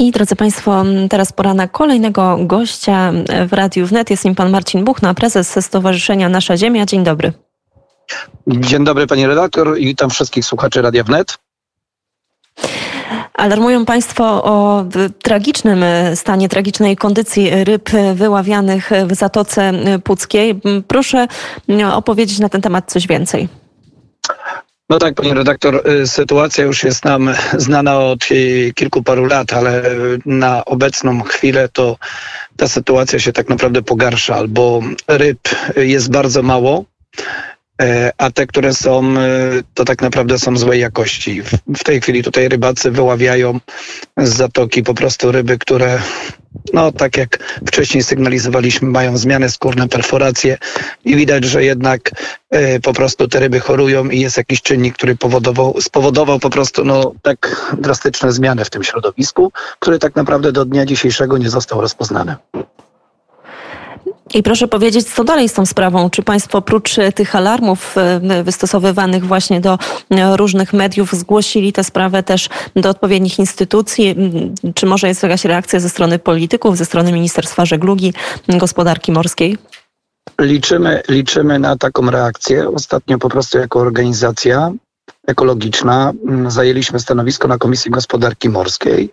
I drodzy Państwo, teraz pora na kolejnego gościa w Radiu Wnet. Jest nim pan Marcin Buchna, prezes Stowarzyszenia Nasza Ziemia. Dzień dobry. Dzień dobry pani redaktor i witam wszystkich słuchaczy Radia Wnet. Alarmują Państwo o tragicznym stanie, tragicznej kondycji ryb wyławianych w Zatoce Puckiej. Proszę opowiedzieć na ten temat coś więcej. No tak, pani redaktor, y, sytuacja już jest nam znana od y, kilku paru lat, ale na obecną chwilę to ta sytuacja się tak naprawdę pogarsza, albo ryb jest bardzo mało, a te, które są, y, to tak naprawdę są złej jakości. W tej chwili tutaj rybacy wyławiają z zatoki po prostu ryby, które no tak jak wcześniej sygnalizowaliśmy, mają zmiany skórne, perforacje i widać, że jednak y, po prostu te ryby chorują i jest jakiś czynnik, który powodował, spowodował po prostu no, tak drastyczne zmiany w tym środowisku, który tak naprawdę do dnia dzisiejszego nie został rozpoznany. I proszę powiedzieć, co dalej z tą sprawą? Czy Państwo oprócz tych alarmów e, wystosowywanych właśnie do e, różnych mediów zgłosili tę sprawę też do odpowiednich instytucji? Czy może jest jakaś reakcja ze strony polityków, ze strony Ministerstwa Żeglugi, Gospodarki Morskiej? Liczymy, liczymy na taką reakcję. Ostatnio po prostu jako organizacja ekologiczna zajęliśmy stanowisko na Komisji Gospodarki Morskiej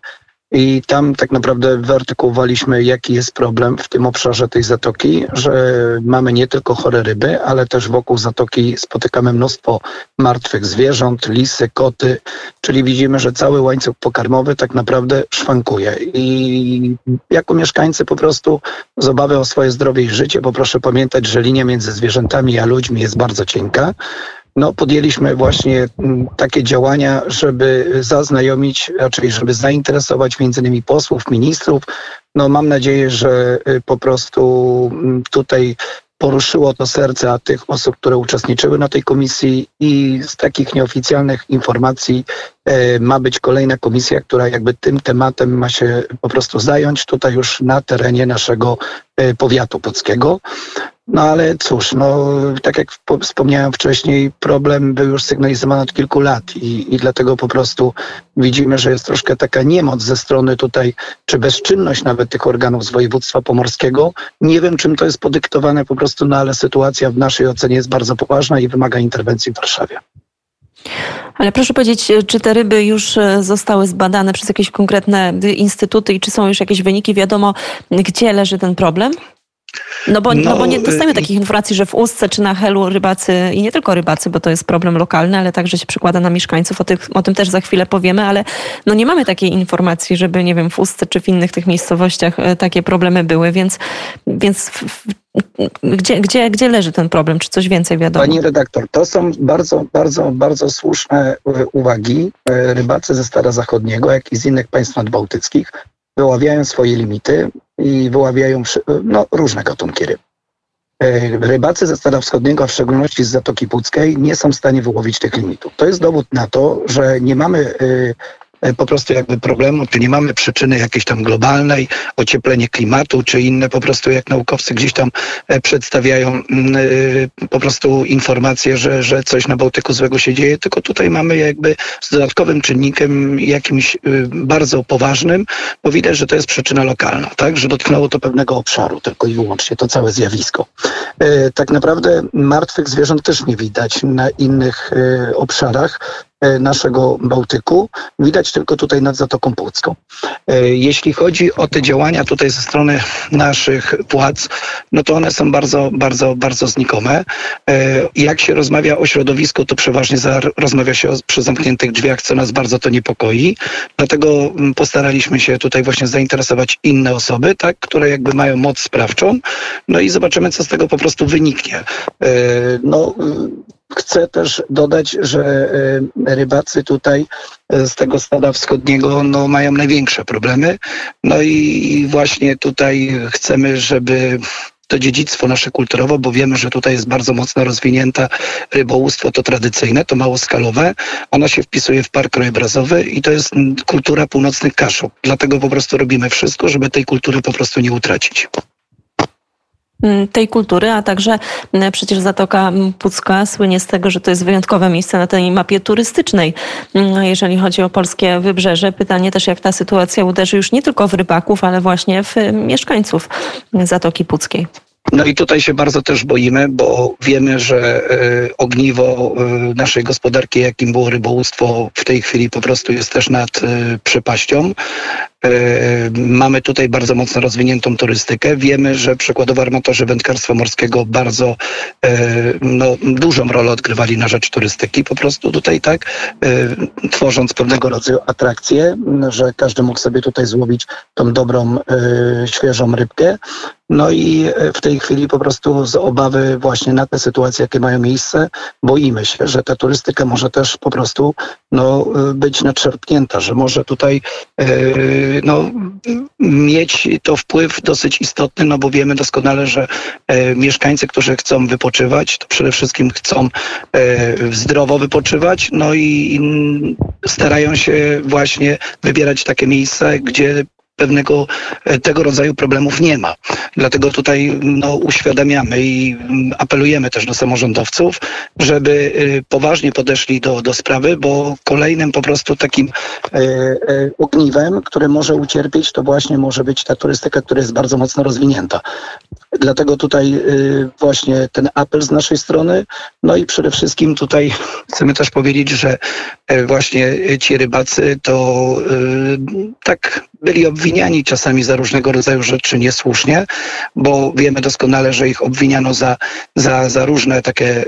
i tam tak naprawdę wyartykułowaliśmy, jaki jest problem w tym obszarze tej zatoki, że mamy nie tylko chore ryby, ale też wokół zatoki spotykamy mnóstwo martwych zwierząt, lisy, koty, czyli widzimy, że cały łańcuch pokarmowy tak naprawdę szwankuje. I jako mieszkańcy po prostu z obawy o swoje zdrowie i życie, bo proszę pamiętać, że linia między zwierzętami a ludźmi jest bardzo cienka no, podjęliśmy właśnie mm, takie działania, żeby zaznajomić, raczej żeby zainteresować między innymi posłów, ministrów. No, mam nadzieję, że y, po prostu mm, tutaj poruszyło to serca tych osób, które uczestniczyły na tej komisji i z takich nieoficjalnych informacji e, ma być kolejna komisja, która jakby tym tematem ma się po prostu zająć tutaj już na terenie naszego e, powiatu podzkiego. No ale cóż, no tak jak wspomniałem wcześniej, problem był już sygnalizowany od kilku lat i, i dlatego po prostu widzimy, że jest troszkę taka niemoc ze strony tutaj, czy bezczynność nawet tych organów z województwa pomorskiego. Nie wiem, czym to jest podyktowane po prostu, no ale sytuacja w naszej ocenie jest bardzo poważna i wymaga interwencji w Warszawie. Ale proszę powiedzieć, czy te ryby już e, zostały zbadane przez jakieś konkretne instytuty i czy są już jakieś wyniki? Wiadomo, gdzie leży ten problem? No bo, no, no bo nie dostajemy y, takich informacji, że w Ustce czy na Helu rybacy, i nie tylko rybacy, bo to jest problem lokalny, ale także się przekłada na mieszkańców, o, tych, o tym też za chwilę powiemy, ale no nie mamy takiej informacji, żeby, nie wiem, w Ustce czy w innych tych miejscowościach e, takie problemy były, więc, więc gdzie, gdzie, gdzie leży ten problem? Czy coś więcej wiadomo? Pani redaktor, to są bardzo, bardzo, bardzo słuszne e, uwagi. Rybacy ze Stara Zachodniego, jak i z innych państw nadbałtyckich wyławiają swoje limity i wyławiają no, różne gatunki ryb. E, rybacy ze Stara Wschodniego, a w szczególności z Zatoki Puckiej, nie są w stanie wyłowić tych limitów. To jest dowód na to, że nie mamy E, po prostu jakby problemu, czy nie mamy przyczyny jakiejś tam globalnej, ocieplenie klimatu, czy inne po prostu jak naukowcy gdzieś tam e, przedstawiają mm, e, po prostu informacje, że, że coś na Bałtyku złego się dzieje, tylko tutaj mamy jakby z dodatkowym czynnikiem jakimś bardzo poważnym, bo widać, że to jest przyczyna lokalna, tak, że dotknęło to pewnego obszaru tylko i wyłącznie, to całe zjawisko. Tak naprawdę martwych zwierząt też nie widać na innych obszarach, E, naszego Bałtyku. Widać tylko tutaj nad Zatoką Pucką. E, jeśli chodzi o te działania tutaj ze strony naszych władz, no to one są bardzo, bardzo, bardzo znikome. E, jak się rozmawia o środowisku, to przeważnie rozmawia się przy zamkniętych drzwiach, co nas bardzo to niepokoi. Dlatego mm, postaraliśmy się tutaj właśnie zainteresować inne osoby, tak, które jakby mają moc sprawczą. No i zobaczymy, co z tego po prostu wyniknie. No, Chcę też dodać, że e, rybacy tutaj e, z tego stada wschodniego no, mają największe problemy. No i właśnie tutaj chcemy, żeby to dziedzictwo nasze kulturowe, bo wiemy, że tutaj jest bardzo mocno rozwinięte rybołówstwo, to tradycyjne, to małoskalowe. Ono się wpisuje w park krajobrazowy i to jest kultura północnych kaszub. Dlatego po prostu robimy wszystko, żeby tej kultury po prostu nie utracić. Mm, tej kultury, a także mm, przecież Zatoka Pucka słynie z tego, że to jest wyjątkowe miejsce na tej mapie turystycznej, mm, jeżeli chodzi o polskie wybrzeże. Pytanie też, jak ta sytuacja uderzy już nie tylko w rybaków, ale właśnie w mieszkańców Zatoki Puckiej. No i tutaj się bardzo też boimy, bo wiemy, że e, ogniwo e, naszej gospodarki, jakim było rybołówstwo, w tej chwili po prostu jest też nad przepaścią. Mamy tutaj bardzo mocno rozwiniętą turystykę. Wiemy, że przykładowo armatorzy wędkarstwa morskiego bardzo no, dużą rolę odgrywali na rzecz turystyki. Po prostu tutaj tak, tworząc pewnego rodzaju atrakcje, że każdy mógł sobie tutaj złowić tą dobrą, świeżą rybkę. No i w tej chwili po prostu z obawy właśnie na te sytuacje, jakie mają miejsce, boimy się, że ta turystyka może też po prostu no, być nadszarpnięta, że może tutaj yy, no, mieć to wpływ dosyć istotny, no bo wiemy doskonale, że yy, mieszkańcy, którzy chcą wypoczywać, to przede wszystkim chcą yy, zdrowo wypoczywać, no i starają się właśnie wybierać takie miejsca, gdzie pewnego e, tego rodzaju problemów nie ma. Dlatego tutaj no, uświadamiamy i mm, apelujemy też do samorządowców, żeby e, poważnie podeszli do, do sprawy, bo kolejnym po prostu takim e, e, ogniwem, które może ucierpieć, to właśnie może być ta turystyka, która jest bardzo mocno rozwinięta. Dlatego tutaj właśnie ten apel z naszej strony. No i przede wszystkim tutaj chcemy też powiedzieć, że właśnie ci rybacy to tak byli obwiniani czasami za różnego rodzaju rzeczy niesłusznie, bo wiemy doskonale, że ich obwiniano za, za, za różne takie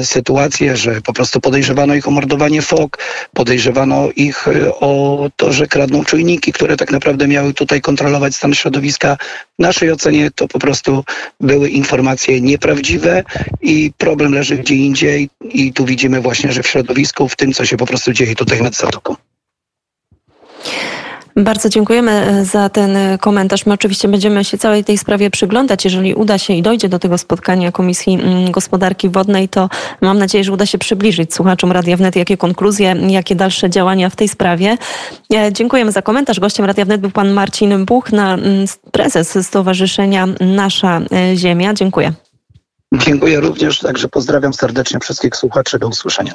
y, sytuacje, że po prostu podejrzewano ich o mordowanie fok, podejrzewano ich y, o to, że kradną czujniki, które tak naprawdę miały tutaj kontrolować stan środowiska. W naszej ocenie to po prostu były informacje nieprawdziwe i problem leży gdzie indziej i tu widzimy właśnie, że w środowisku, w tym, co się po prostu dzieje tutaj nad Zatoką. Bardzo dziękujemy e, za ten e, komentarz. My oczywiście będziemy się całej tej sprawie przyglądać. Jeżeli uda się i dojdzie do tego spotkania Komisji mm, Gospodarki Wodnej, to mam nadzieję, że uda się przybliżyć słuchaczom Radia Wnet, jakie konkluzje, jakie dalsze działania w tej sprawie. E, dziękujemy za komentarz. Gościem Radia Wnet był pan Marcin Buch, mm, prezes Stowarzyszenia Nasza Ziemia. Dziękuję. Dziękuję również, także pozdrawiam serdecznie wszystkich słuchaczy. Do usłyszenia.